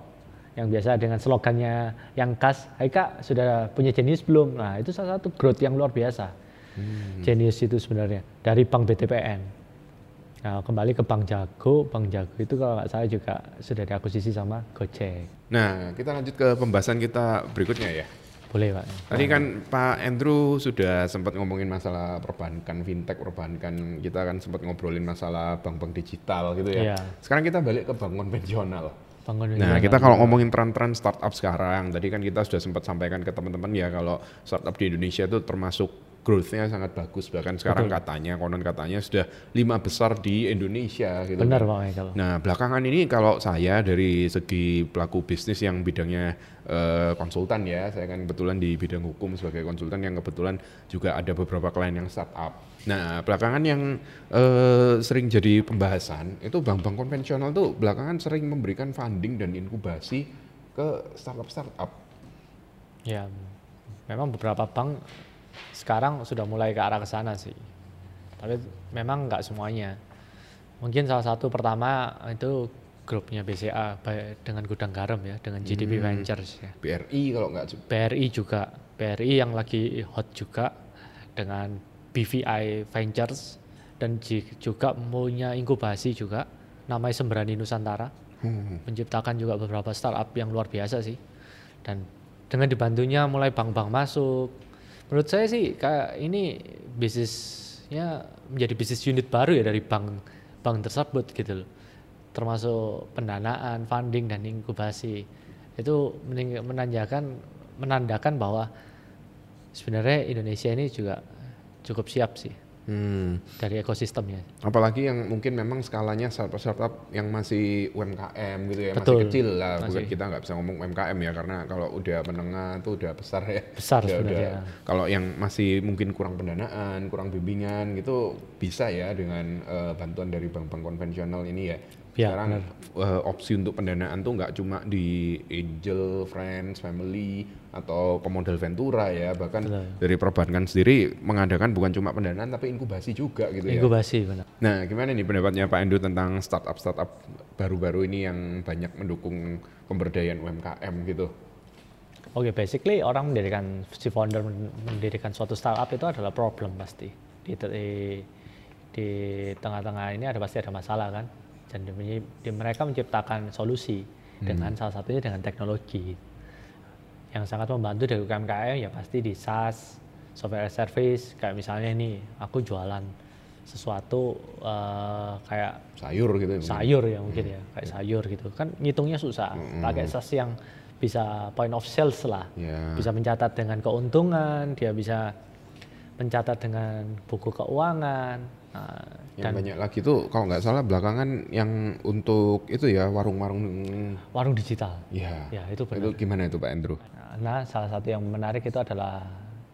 Speaker 2: yang biasa dengan slogannya yang khas, Hai Kak, sudah punya Genius belum? Nah, itu salah satu growth yang luar biasa. Genius itu sebenarnya dari Bank BTPN. Nah, kembali ke Bank Jago, Bank Jago itu kalau nggak salah juga sudah diakuisisi sama Gojek.
Speaker 1: Nah, kita lanjut ke pembahasan kita berikutnya ya.
Speaker 2: Boleh Pak.
Speaker 1: Tadi kan Pak Andrew sudah sempat ngomongin masalah perbankan fintech, perbankan kita kan sempat ngobrolin masalah bank-bank digital gitu ya.
Speaker 2: Iya.
Speaker 1: Sekarang kita balik ke bank konvensional.
Speaker 2: Bangun
Speaker 1: Nah, kita kalau ngomongin tren-tren startup sekarang, tadi kan kita sudah sempat sampaikan ke teman-teman ya kalau startup di Indonesia itu termasuk growth-nya sangat bagus bahkan sekarang katanya konon katanya sudah lima besar di Indonesia gitu.
Speaker 2: Benar. Pak Michael.
Speaker 1: Nah, belakangan ini kalau saya dari segi pelaku bisnis yang bidangnya eh, konsultan ya, saya kan kebetulan di bidang hukum sebagai konsultan yang kebetulan juga ada beberapa klien yang startup. Nah, belakangan yang eh, sering jadi pembahasan itu bank-bank konvensional tuh belakangan sering memberikan funding dan inkubasi ke startup-startup.
Speaker 2: Ya, memang beberapa bank sekarang sudah mulai ke arah ke sana sih. Tapi memang nggak semuanya. Mungkin salah satu pertama itu grupnya BCA dengan gudang garam ya, dengan GDP Ventures ya.
Speaker 1: BRI kalau nggak
Speaker 2: BRI juga, BRI yang lagi hot juga dengan BVI Ventures dan juga punya inkubasi juga namanya Sembrani Nusantara
Speaker 1: Hmm.
Speaker 2: menciptakan juga beberapa startup yang luar biasa sih dan dengan dibantunya mulai bank-bank masuk menurut saya sih ini bisnisnya menjadi bisnis unit baru ya dari bank bank tersebut gitu loh. Termasuk pendanaan funding dan inkubasi. Itu menandakan menandakan bahwa sebenarnya Indonesia ini juga cukup siap sih
Speaker 1: Hmm.
Speaker 2: dari ekosistemnya
Speaker 1: Apalagi yang mungkin memang skalanya startup-startup yang masih UMKM gitu ya,
Speaker 2: Betul.
Speaker 1: masih kecil lah. Bukan kita nggak bisa ngomong UMKM ya, karena kalau udah menengah tuh udah besar ya.
Speaker 2: Besar
Speaker 1: Udah-
Speaker 2: sebenarnya.
Speaker 1: udah. Kalau yang masih mungkin kurang pendanaan, kurang bimbingan gitu bisa ya dengan eh, bantuan dari bank-bank konvensional ini ya.
Speaker 2: Ya,
Speaker 1: Sekarang eh, opsi untuk pendanaan tuh nggak cuma di angel, friends, family atau pemodal ventura ya, bahkan
Speaker 2: Betul.
Speaker 1: dari perbankan sendiri mengadakan bukan cuma pendanaan tapi inkubasi juga gitu ya.
Speaker 2: inkubasi benar
Speaker 1: Nah, gimana nih pendapatnya Pak Endo tentang startup-startup baru-baru ini yang banyak mendukung pemberdayaan UMKM gitu?
Speaker 2: Oke, basically orang mendirikan si founder men- mendirikan suatu startup itu adalah problem pasti di di, tengah-tengah ini ada pasti ada masalah kan dan di, di- mereka menciptakan solusi dengan salah satunya dengan teknologi yang sangat membantu dari UMKM ya pasti di SaaS software service kayak misalnya ini aku jualan sesuatu eh, kayak
Speaker 1: Sayur gitu ya? mungkin?
Speaker 2: sayur ya mungkin ya kayak sayur gitu kan ngitungnya susah pakai SaaS yang bisa point of sales lah
Speaker 1: Ya.
Speaker 2: bisa mencatat dengan keuntungan dia bisa mencatat dengan buku keuangan nah,
Speaker 1: Yang
Speaker 2: dan
Speaker 1: banyak lagi tuh kalau nggak salah belakangan yang untuk itu ya warung-warung
Speaker 2: warung digital.
Speaker 1: Ya.
Speaker 2: ya itu benar.
Speaker 1: Itu gimana itu Pak Andrew?
Speaker 2: nah salah satu yang menarik itu adalah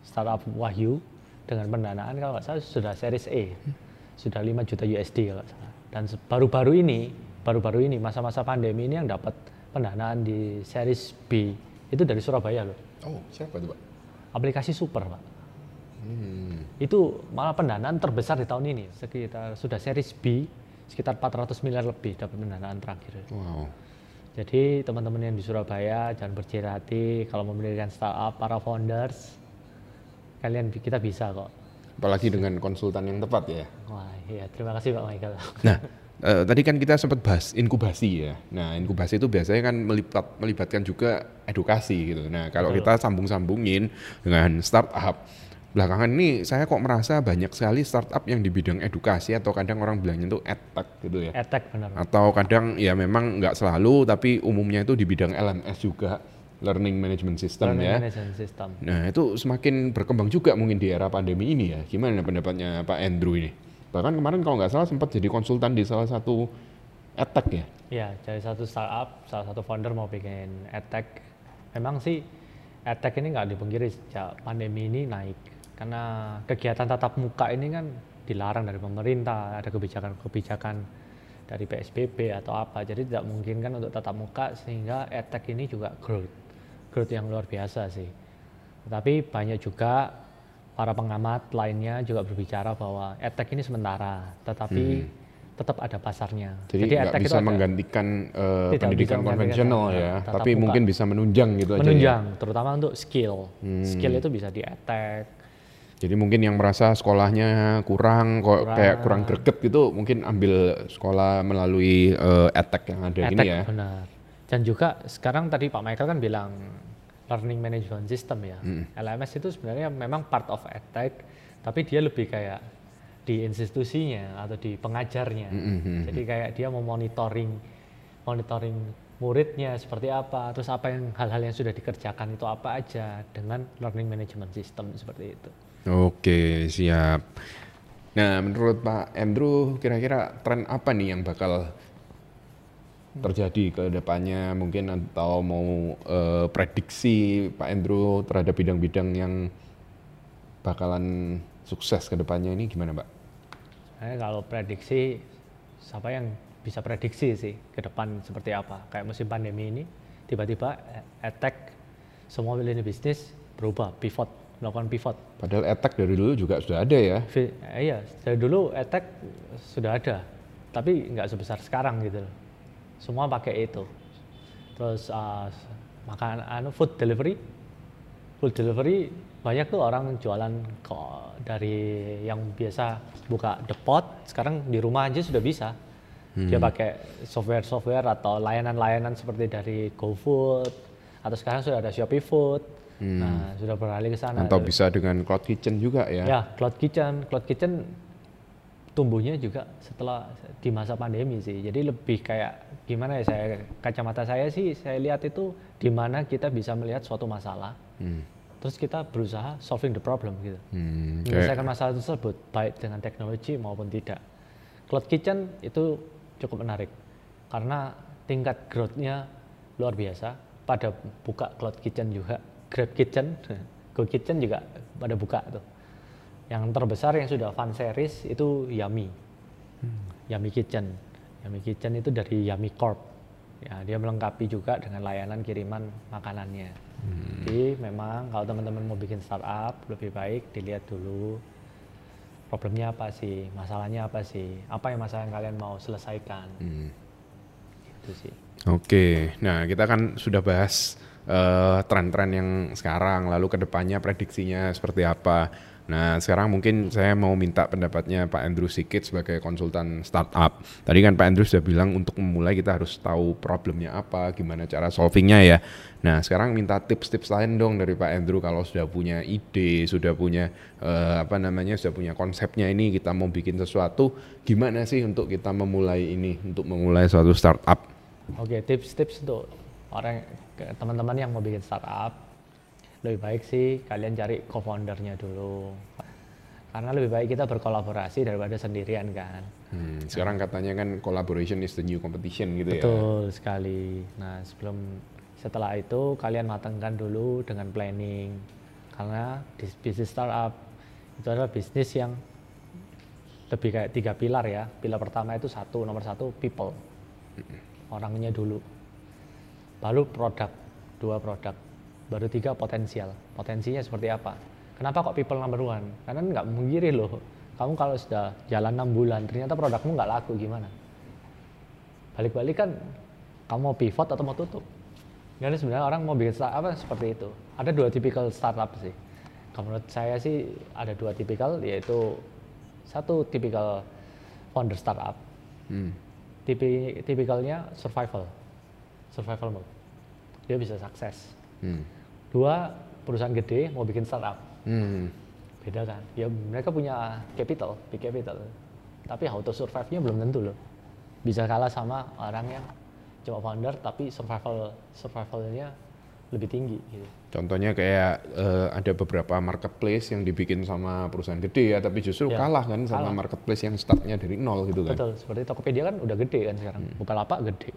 Speaker 2: startup Wahyu dengan pendanaan kalau nggak salah sudah series E sudah 5 juta USD kalau nggak salah. Dan baru-baru ini baru-baru ini masa-masa pandemi ini yang dapat pendanaan di series B. Itu dari Surabaya loh.
Speaker 1: Oh, siapa tuh Pak?
Speaker 2: aplikasi super pak
Speaker 1: Hmm.
Speaker 2: itu malah pendanaan terbesar di tahun ini sekitar sudah series B sekitar 400 miliar lebih dapat pendanaan terakhir
Speaker 1: Wow.
Speaker 2: jadi teman-teman yang di Surabaya jangan berkecil hati kalau mau mendirikan startup para founders kalian kita bisa kok
Speaker 1: Apalagi dengan konsultan yang tepat ya.
Speaker 2: wah iya terima kasih Pak Michael
Speaker 1: Nah, eh, tadi kan kita sempat bahas inkubasi ya. Nah, inkubasi itu biasanya kan melibat, melibatkan juga edukasi gitu. Nah, kalau kita sambung-sambungin dengan startup, belakangan ini saya kok merasa banyak sekali startup yang di bidang edukasi atau kadang orang bilangnya itu edtech gitu ya.
Speaker 2: Attack benar
Speaker 1: Atau kadang ya memang nggak selalu, tapi umumnya itu di bidang LMS juga, Learning Management System
Speaker 2: Learning
Speaker 1: ya.
Speaker 2: Management System
Speaker 1: Nah, itu semakin berkembang juga mungkin di era pandemi ini ya. Gimana pendapatnya Pak Andrew ini? Bahkan kemarin kalau nggak salah sempat jadi konsultan di salah satu edtech ya.
Speaker 2: Ya, jadi satu startup, salah satu founder mau bikin edtech. Memang sih edtech ini nggak dipungkiri sejak pandemi ini naik. Karena kegiatan tatap muka ini kan dilarang dari pemerintah, ada kebijakan-kebijakan dari PSBB atau apa. Jadi tidak mungkin kan untuk tatap muka sehingga edtech ini juga growth. Growth yang luar biasa sih. Tetapi banyak juga para pengamat lainnya juga berbicara bahwa edtech ini sementara, tetapi tetap ada pasarnya.
Speaker 1: Hmm. Jadi nggak
Speaker 2: itu
Speaker 1: bisa menggantikan eh,
Speaker 2: Tidak
Speaker 1: pendidikan
Speaker 2: bisa
Speaker 1: konvensional ya, tapi
Speaker 2: muka.
Speaker 1: mungkin bisa menunjang gitu aja ya.
Speaker 2: menunjang, terutama untuk skill.
Speaker 1: Hmm.
Speaker 2: Skill itu bisa di edtech.
Speaker 1: Jadi mungkin yang merasa sekolahnya kurang, kok kayak kurang greget gitu, mungkin ambil sekolah melalui eh, edtech yang ada
Speaker 2: edtech
Speaker 1: ini ya.
Speaker 2: benar. Dan juga sekarang tadi Pak Michael kan bilang learning management system ya. LMS itu sebenarnya memang part of edtech, tapi dia lebih kayak di institusinya atau di pengajarnya. Jadi kayak dia memonitoring monitoring muridnya seperti apa, terus apa yang hal-hal yang sudah dikerjakan itu apa aja dengan learning management system seperti itu.
Speaker 1: Oke, siap. Nah, menurut Pak Andrew, kira-kira tren apa nih yang bakal terjadi ke depannya mungkin atau mau eh, prediksi Pak Andrew terhadap bidang-bidang yang bakalan sukses ke depannya ini gimana, Pak?
Speaker 2: Saya kalau prediksi, siapa yang bisa prediksi sih ke depan seperti apa? Kayak musim pandemi ini, tiba-tiba attack semua lini bisnis berubah, pivot, melakukan pivot.
Speaker 1: Padahal etek dari dulu juga sudah ada ya.
Speaker 2: Vi- eh, iya, dari dulu attack sudah ada, tapi nggak sebesar sekarang gitu. Semua pakai itu. Terus uh, makan anu food delivery, food delivery banyak tuh orang jualan kok dari yang biasa buka depot sekarang di rumah aja sudah bisa. Dia pakai software-software atau layanan-layanan seperti dari GoFood atau sekarang sudah ada Shopee Food. Nah, sudah beralih ke sana.
Speaker 1: Atau bisa dengan cloud kitchen juga ya.
Speaker 2: Ya, cloud kitchen, cloud kitchen tumbuhnya juga setelah di masa pandemi sih. Jadi lebih kayak gimana ya saya kacamata saya sih saya lihat itu di mana kita bisa melihat suatu masalah. Terus kita berusaha solving the problem gitu.
Speaker 1: Hmm, kayak-
Speaker 2: Menyelesaikan masalah tersebut baik dengan teknologi maupun tidak. Cloud kitchen itu cukup menarik karena tingkat growth-nya luar biasa. Pada buka cloud kitchen juga, Grab Kitchen, Go Kitchen juga pada buka tuh. Yang terbesar yang sudah fun series itu Yummy, Yummy Kitchen. Yummy Kitchen itu dari Yummy Corp. Ya, dia melengkapi juga dengan layanan kiriman makanannya. Jadi memang kalau teman-teman mau bikin startup lebih baik dilihat dulu problemnya apa sih, masalahnya apa sih, apa yang masalah yang kalian mau selesaikan.
Speaker 1: Hmm.
Speaker 2: Itu sih.
Speaker 1: Oke, nah kita kan sudah bahas eh, tren-tren yang sekarang, lalu ke depannya prediksinya seperti apa. Nah sekarang mungkin saya mau minta pendapatnya Pak Andrew Sikit sebagai konsultan startup. Tadi kan Pak Andrew sudah bilang untuk memulai kita harus tahu problemnya apa, gimana cara solvingnya ya. Nah sekarang minta tips-tips lain dong dari Pak Andrew kalau sudah punya ide, sudah punya eh, apa namanya, sudah punya konsepnya ini kita mau bikin sesuatu, gimana sih untuk kita memulai ini, untuk memulai suatu startup?
Speaker 2: Oke, tips-tips untuk orang teman-teman yang mau bikin startup lebih baik sih kalian cari co-foundernya dulu. Karena lebih baik kita berkolaborasi daripada sendirian kan.
Speaker 1: Hmm, sekarang katanya kan collaboration is the new competition gitu ya.
Speaker 2: Betul sekali. Nah, sebelum setelah itu kalian matangkan dulu dengan planning. Karena di bisnis startup itu adalah bisnis yang lebih kayak tiga pilar ya. Pilar pertama itu satu, nomor satu people. Orangnya dulu. Baru produk, dua produk. Baru tiga potensial. Potensinya seperti apa? Kenapa kok people number one? Karena nggak menggiri loh. Kamu kalau sudah jalan enam bulan, ternyata produkmu nggak laku gimana? balik-balik kan kamu mau pivot atau mau tutup jadi sebenarnya orang mau bikin startup apa seperti itu ada dua tipikal startup sih kalau menurut saya sih ada dua tipikal yaitu satu tipikal founder startup
Speaker 1: Hmm.
Speaker 2: tipi tipikalnya survival survival mode. Dia bisa sukses.
Speaker 1: Hmm.
Speaker 2: dua perusahaan gede mau bikin startup.
Speaker 1: Hmm.
Speaker 2: beda kan? Ya mereka punya capital big capital. Tapi how to survive-nya belum tentu loh. Bisa kalah sama orang yang cuma founder tapi survival survivalnya lebih tinggi gitu.
Speaker 1: Contohnya kayak eh, ada beberapa marketplace yang dibikin sama perusahaan gede ya, tapi justru
Speaker 2: Ya,
Speaker 1: kalah kan sama
Speaker 2: kalah.
Speaker 1: marketplace yang startnya dari nol gitu kan.
Speaker 2: betul. Seperti Tokopedia kan udah gede kan sekarang. Bukalapak gede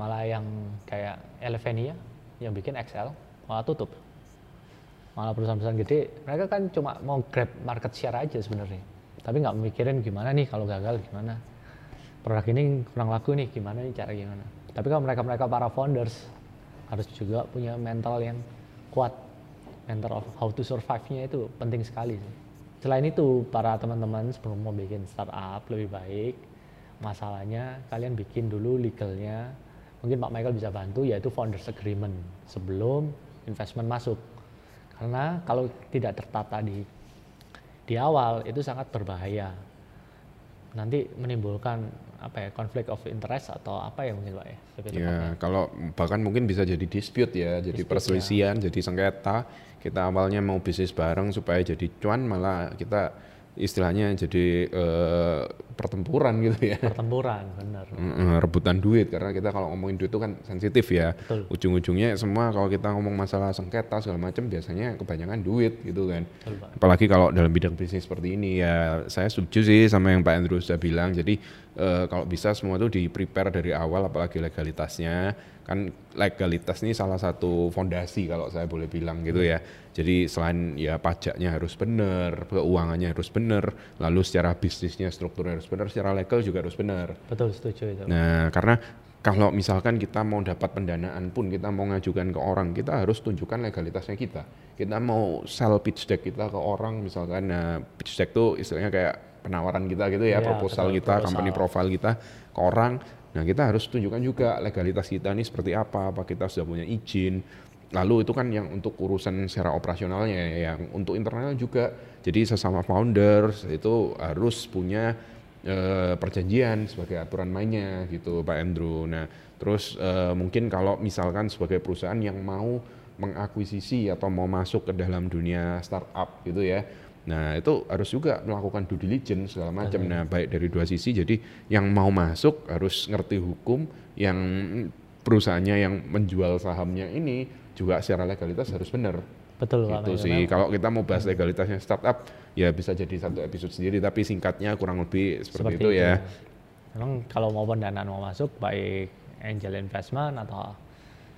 Speaker 2: malah yang kayak Elevenia yang bikin XL malah tutup malah perusahaan-perusahaan gede mereka kan cuma mau grab market share aja sebenarnya tapi nggak mikirin gimana nih kalau gagal gimana produk ini kurang laku nih gimana nih cara gimana tapi kalau mereka mereka para founders harus juga punya mental yang kuat mental of how to survive-nya itu penting sekali sih. Selain itu, para teman-teman sebelum mau bikin startup lebih baik masalahnya kalian bikin dulu legalnya. Mungkin Pak Michael bisa bantu yaitu founders agreement sebelum investment masuk. Karena kalau tidak tertata di di awal itu sangat berbahaya. nanti menimbulkan apa ya konflik of interest atau apa ya mungkin pak ya
Speaker 1: Ya, kalau bahkan mungkin bisa jadi dispute ya, jadi
Speaker 2: Dispute,
Speaker 1: perselisihan, jadi sengketa. Kita awalnya mau bisnis bareng supaya jadi cuan, malah kita istilahnya jadi eh, pertempuran gitu ya.
Speaker 2: pertempuran benar
Speaker 1: rebutan duit karena kita kalau ngomongin duit itu kan sensitif ya.
Speaker 2: Betul.
Speaker 1: Ujung-ujungnya semua kalau kita ngomong masalah sengketa segala macam biasanya kebanyakan duit gitu kan.
Speaker 2: Betul, Pak.
Speaker 1: Apalagi kalau dalam bidang bisnis seperti ini ya saya setuju sih sama yang Pak Andrew sudah bilang. Jadi eh, kalau bisa semua itu di prepare dari awal apalagi legalitasnya. Kan legalitas ini salah satu fondasi kalau saya boleh bilang gitu ya. Jadi selain ya pajaknya harus benar, keuangannya harus benar, lalu secara bisnisnya strukturnya harus benar, secara legal juga harus benar.
Speaker 2: betul setuju itu
Speaker 1: Nah, karena kalau misalkan kita mau dapat pendanaan pun kita mau ngajukan ke orang, kita harus tunjukkan legalitasnya kita. Kita mau sell pitch deck kita ke orang, misalkan nah, pitch deck itu istilahnya kayak penawaran kita gitu ya,
Speaker 2: Iya,
Speaker 1: proposal
Speaker 2: betul,
Speaker 1: kita,
Speaker 2: proposal.
Speaker 1: company profile kita ke orang. Nah, kita harus tunjukkan juga legalitas kita ini seperti apa, apa kita sudah punya izin. Lalu itu kan yang untuk urusan secara operasionalnya, ya, yang untuk internal juga. Jadi sesama founders itu harus punya eh, perjanjian sebagai aturan mainnya gitu Pak Andrew. Nah, terus eh, mungkin kalau misalkan sebagai perusahaan yang mau mengakuisisi atau mau masuk ke dalam dunia startup gitu ya. Nah, itu harus juga melakukan due diligence segala macam. Nah, baik dari dua sisi. Jadi yang mau masuk harus ngerti hukum, yang perusahaannya yang menjual sahamnya ini juga secara legalitas harus benar
Speaker 2: betul pak
Speaker 1: gitu
Speaker 2: Mayor.
Speaker 1: sih. Kalau kita mau bahas legalitasnya startup, ya bisa jadi satu episode sendiri. Tapi singkatnya kurang lebih seperti, itu, ya.
Speaker 2: Memang kalau mau pendanaan mau masuk baik angel investment atau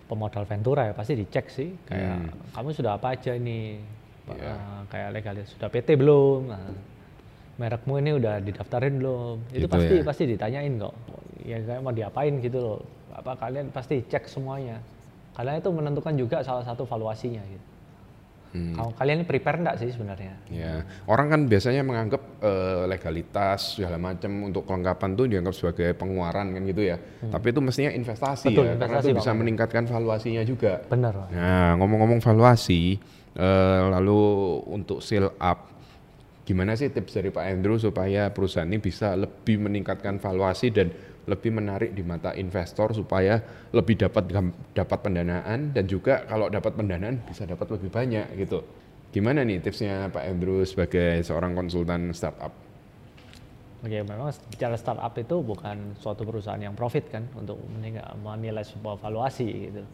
Speaker 2: pemodal ventura ya pasti dicek sih kayak
Speaker 1: Hmm.
Speaker 2: kamu sudah apa aja ini Pak,
Speaker 1: Iya.
Speaker 2: eh, kayak legalitas sudah PT belum? Nah, merekmu ini udah didaftarin belum? Itu
Speaker 1: Gitu
Speaker 2: pasti
Speaker 1: ya.
Speaker 2: pasti ditanyain kok. Ya kayak mau diapain gitu loh. Apa kalian pasti cek semuanya. Karena itu menentukan juga salah satu valuasinya gitu
Speaker 1: Hmm.
Speaker 2: kalau kalian ini prepare enggak sih sebenarnya
Speaker 1: Ya, orang kan biasanya menganggap eh, legalitas segala macam untuk kelengkapan tuh dianggap sebagai pengeluaran kan gitu ya. Tapi itu mestinya investasi
Speaker 2: Hmm. Betul,
Speaker 1: ya, karena
Speaker 2: investasi,
Speaker 1: itu bisa meningkatkan valuasinya juga.
Speaker 2: benar.
Speaker 1: Nah, ngomong-ngomong valuasi, eh, lalu untuk sale up, gimana sih tips dari Pak Andrew supaya perusahaan ini bisa lebih meningkatkan valuasi dan lebih menarik di mata investor supaya lebih dapat dapat pendanaan dan juga kalau dapat pendanaan bisa dapat lebih banyak gitu. Gimana nih tipsnya Pak Andrew sebagai seorang konsultan startup?
Speaker 2: Oke, memang bicara startup itu bukan suatu perusahaan yang profit kan untuk menilai sebuah valuasi gitu.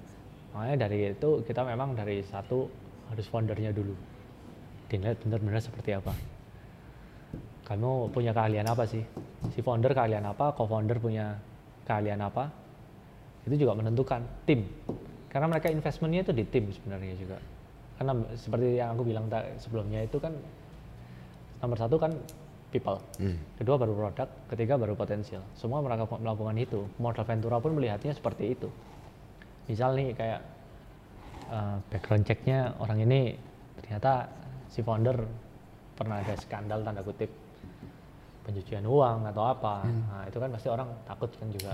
Speaker 2: Makanya dari itu kita memang dari satu harus foundernya dulu. Dilihat benar-benar seperti apa. Kamu punya keahlian apa sih? Si founder keahlian apa? Co-founder punya keahlian apa? Itu juga menentukan tim. Karena mereka investmentnya itu di tim sebenarnya juga. Karena seperti yang aku bilang sebelumnya itu kan nomor satu kan people, kedua baru produk, ketiga baru potensial. Semua mereka melakukan itu. Modal Ventura pun melihatnya seperti itu. Misal nih kayak eh, background checknya orang ini ternyata si founder pernah ada skandal tanda kutip pencucian uang atau apa. Nah, itu kan pasti orang takut kan juga.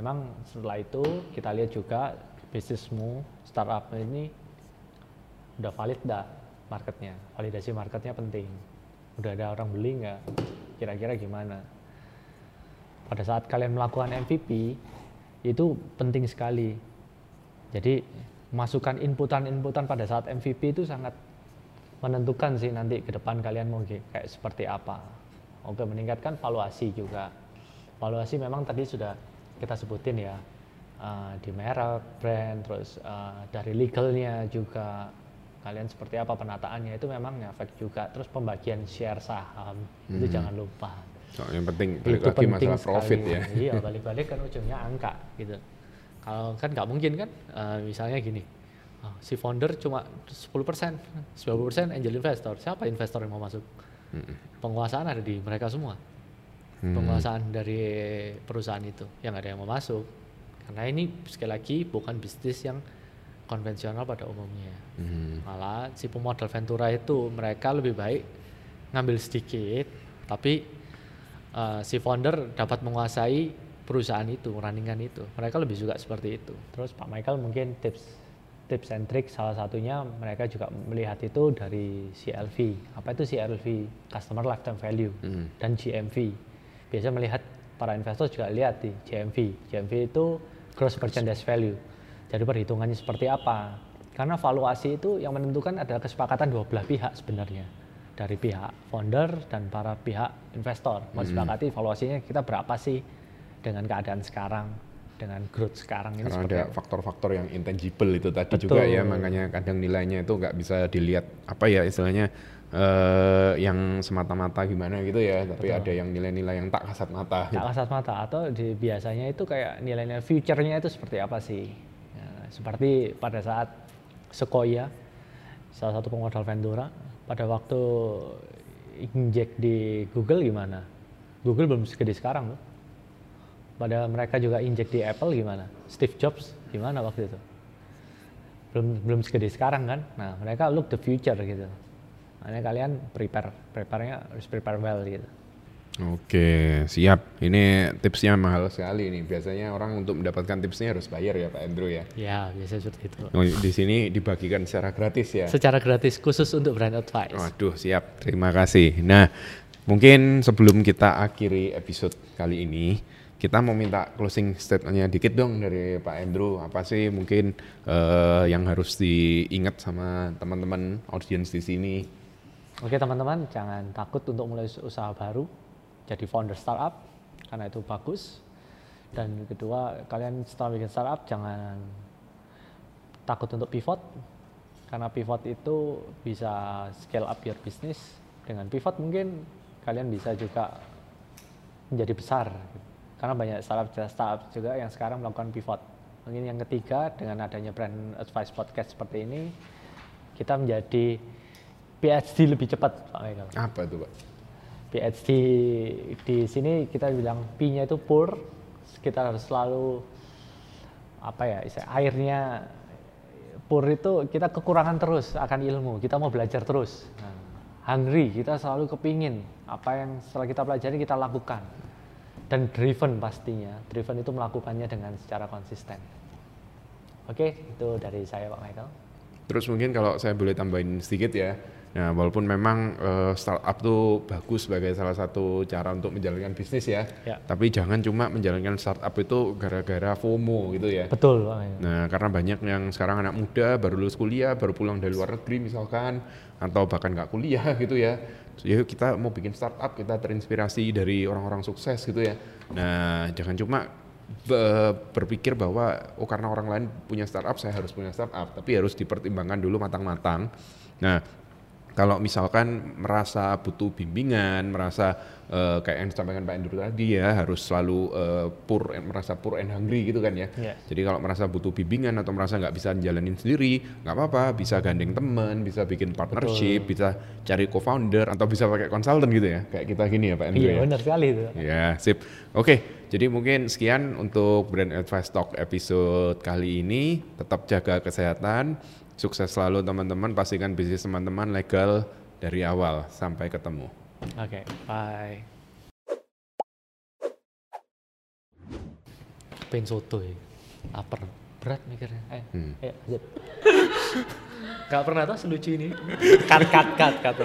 Speaker 2: Memang setelah itu kita lihat juga bisnismu startup ini udah valid dah marketnya. Validasi marketnya penting. Udah ada orang beli nggak? Kira-kira gimana? Pada saat kalian melakukan MVP itu penting sekali. Jadi masukkan inputan-inputan pada saat MVP itu sangat menentukan sih nanti ke depan kalian mau kayak seperti apa. Oke, meningkatkan valuasi juga. Valuasi memang tadi sudah kita sebutin ya eh, di merek, brand, terus eh, dari legalnya juga kalian seperti apa penataannya itu memang ngefek juga. Terus pembagian share saham itu jangan lupa.
Speaker 1: So, yang penting balik
Speaker 2: itu
Speaker 1: lagi
Speaker 2: penting
Speaker 1: masalah profit
Speaker 2: sekali.
Speaker 1: ya.
Speaker 2: Iya, balik-balik kan ujungnya angka gitu. Kalau kan nggak mungkin kan, eh, misalnya gini, si founder cuma 10%, 90% angel investor. Siapa investor yang mau masuk? Penguasaan ada di mereka semua. Penguasaan dari perusahaan itu yang ada yang mau masuk. Karena ini sekali lagi bukan bisnis yang konvensional pada umumnya.
Speaker 1: Hmm.
Speaker 2: Malah si pemodal Ventura itu mereka lebih baik ngambil sedikit, tapi eh, si founder dapat menguasai perusahaan itu, runningan itu. Mereka lebih suka seperti itu. Terus Pak Michael mungkin tips tips and trick salah satunya mereka juga melihat itu dari CLV. Apa itu CLV? Customer Lifetime Value dan GMV. biasa melihat para investor juga lihat di GMV. GMV itu gross merchandise value. Jadi perhitungannya seperti apa? Karena valuasi itu yang menentukan adalah kesepakatan dua belah pihak sebenarnya. Dari pihak founder dan para pihak investor. Mau sepakati valuasinya kita berapa sih dengan keadaan sekarang, dengan growth sekarang ini
Speaker 1: Karena ada faktor-faktor yang intangible itu tadi
Speaker 2: Betul.
Speaker 1: juga ya, makanya kadang nilainya itu nggak bisa dilihat apa ya istilahnya eh, yang semata-mata gimana gitu ya, tapi ada yang nilai-nilai yang tak kasat mata.
Speaker 2: tak kasat mata atau di, biasanya itu kayak nilai-nilai future-nya itu seperti apa sih? Ya, seperti pada saat Sequoia salah satu pemodal Ventura pada waktu injek di Google gimana? Google belum segede sekarang loh pada mereka juga injek di Apple gimana Steve Jobs gimana waktu itu belum belum segede sekarang kan nah mereka look the future gitu makanya kalian prepare prepare-nya harus prepare well gitu
Speaker 1: Oke, siap. Ini tipsnya mahal sekali nih. Biasanya orang untuk mendapatkan tipsnya harus bayar ya Pak Andrew ya.
Speaker 2: ya biasa seperti itu
Speaker 1: Oh, di sini dibagikan secara gratis ya.
Speaker 2: secara gratis khusus untuk brand advice.
Speaker 1: Waduh, siap. Terima kasih. Nah, mungkin sebelum kita akhiri episode kali ini, kita mau minta closing statementnya dikit dong dari Pak Andrew. Apa sih mungkin eh, yang harus diingat sama teman-teman audiens di sini?
Speaker 2: Oke teman-teman, jangan takut untuk mulai usaha baru, jadi founder startup karena itu bagus. Dan kedua, kalian setelah bikin startup jangan takut untuk pivot karena pivot itu bisa scale up your business. Dengan pivot mungkin kalian bisa juga menjadi besar. Karena banyak startup startup juga yang sekarang melakukan pivot. Mungkin yang ketiga dengan adanya brand advice podcast seperti ini kita menjadi PhD lebih cepat Pak Michael.
Speaker 1: Apa itu Pak?
Speaker 2: PhD di sini kita bilang P-nya itu poor, kita harus selalu apa ya, airnya poor itu kita kekurangan terus akan ilmu, kita mau belajar terus. Nah, hungry, kita selalu kepingin apa yang setelah kita pelajari kita lakukan. Dan driven pastinya, driven itu melakukannya dengan secara konsisten. Oke, itu dari saya Pak Michael.
Speaker 1: Terus mungkin kalau saya boleh tambahin sedikit ya. Nah, walaupun memang eh, startup tuh bagus sebagai salah satu cara untuk menjalankan bisnis ya.
Speaker 2: Ya.
Speaker 1: Tapi jangan cuma menjalankan startup itu gara-gara FOMO gitu ya.
Speaker 2: Betul Pak.
Speaker 1: Nah, karena banyak yang sekarang anak muda baru lulus kuliah, baru pulang dari luar negeri misalkan, atau bahkan nggak kuliah gitu ya. Ya kita mau bikin startup, kita terinspirasi dari orang-orang sukses gitu ya. Nah, jangan cuma be- berpikir bahwa oh karena orang lain punya startup, saya harus punya startup, tapi harus dipertimbangkan dulu matang-matang. Nah, kalau misalkan merasa butuh bimbingan, merasa eh, kayak yang disampaikan Pak Andrew tadi ya harus selalu eh, poor, and- merasa poor and hungry gitu kan ya.
Speaker 2: Yes.
Speaker 1: Jadi kalau merasa butuh bimbingan atau merasa nggak bisa jalanin sendiri, nggak apa-apa, bisa gandeng teman, bisa bikin partnership, bisa cari co-founder atau bisa pakai konsultan gitu ya, kayak kita gini ya Pak Andrew
Speaker 2: Iya
Speaker 1: ya.
Speaker 2: benar sekali itu.
Speaker 1: Ya, sip. Oke, jadi mungkin sekian untuk Brand Advice Talk episode kali ini. Tetap jaga kesehatan, sukses selalu teman-teman. Pastikan bisnis teman-teman legal dari awal sampai ketemu.
Speaker 2: Oke, bye. Pengen soto ya, lapar, berat mikirnya. Eh,
Speaker 1: Hmm.
Speaker 2: ayo lanjut. Gak pernah tau selucu ini. Cut, cut, cut, cut.